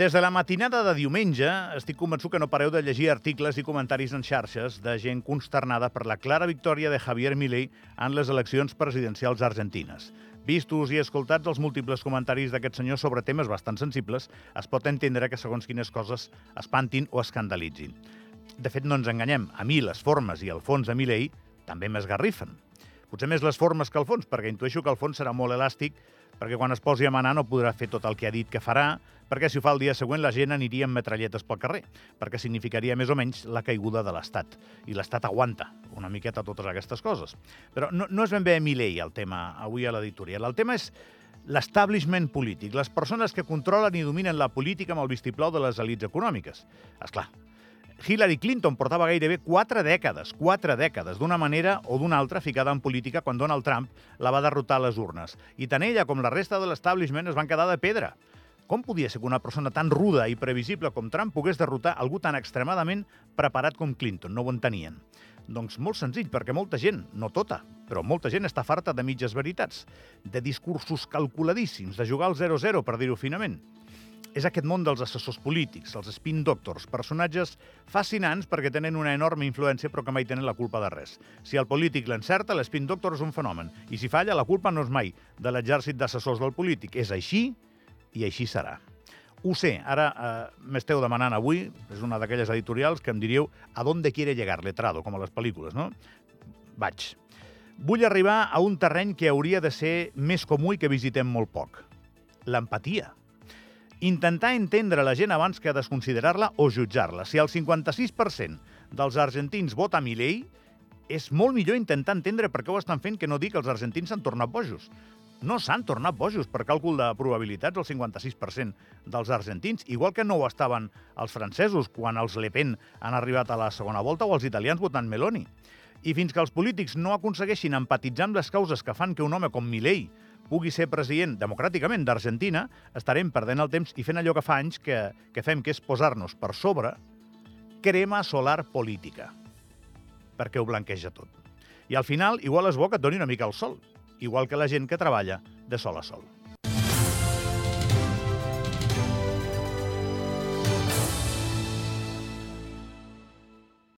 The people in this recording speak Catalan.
Des de la matinada de diumenge estic convençut que no pareu de llegir articles i comentaris en xarxes de gent consternada per la clara victòria de Javier Milei en les eleccions presidencials argentines. Vistos i escoltats els múltiples comentaris d'aquest senyor sobre temes bastant sensibles, es pot entendre que segons quines coses espantin o escandalitzin. De fet, no ens enganyem, a mi les formes i el fons de Milei també m'esgarrifen. Potser més les formes que el fons, perquè intueixo que el fons serà molt elàstic, perquè quan es posi a manar no podrà fer tot el que ha dit que farà, perquè si ho fa el dia següent la gent aniria amb metralletes pel carrer, perquè significaria més o menys la caiguda de l'Estat. I l'Estat aguanta una miqueta totes aquestes coses. Però no, no és ben bé Milei el tema avui a l'editorial. El tema és l'establishment polític, les persones que controlen i dominen la política amb el vistiplau de les elites econòmiques. És clar, Hillary Clinton portava gairebé quatre dècades, quatre dècades, d'una manera o d'una altra ficada en política quan Donald Trump la va derrotar a les urnes. I tant ella com la resta de l'establishment es van quedar de pedra. Com podia ser que una persona tan ruda i previsible com Trump pogués derrotar algú tan extremadament preparat com Clinton? No ho entenien. Doncs molt senzill, perquè molta gent, no tota, però molta gent està farta de mitges veritats, de discursos calculadíssims, de jugar al 0-0, per dir-ho finament és aquest món dels assessors polítics, els spin doctors, personatges fascinants perquè tenen una enorme influència però que mai tenen la culpa de res. Si el polític l'encerta, l'spin doctor és un fenomen, i si falla, la culpa no és mai de l'exèrcit d'assessors del polític. És així i així serà. Ho sé, ara eh, m'esteu demanant avui, és una d'aquelles editorials que em diríeu a d'on quiere llegar letrado, com a les pel·lícules, no? Vaig. Vull arribar a un terreny que hauria de ser més comú i que visitem molt poc. L'empatia intentar entendre la gent abans que desconsiderar-la o jutjar-la. Si el 56% dels argentins vota Milei, és molt millor intentar entendre per què ho estan fent que no dir que els argentins s'han tornat bojos. No s'han tornat bojos per càlcul de probabilitats el 56% dels argentins, igual que no ho estaven els francesos quan els Le Pen han arribat a la segona volta o els italians votant Meloni. I fins que els polítics no aconsegueixin empatitzar amb les causes que fan que un home com Milei pugui ser president democràticament d'Argentina, estarem perdent el temps i fent allò que fa anys que, que fem, que és posar-nos per sobre crema solar política, perquè ho blanqueja tot. I al final, igual és bo que et doni una mica el sol, igual que la gent que treballa de sol a sol.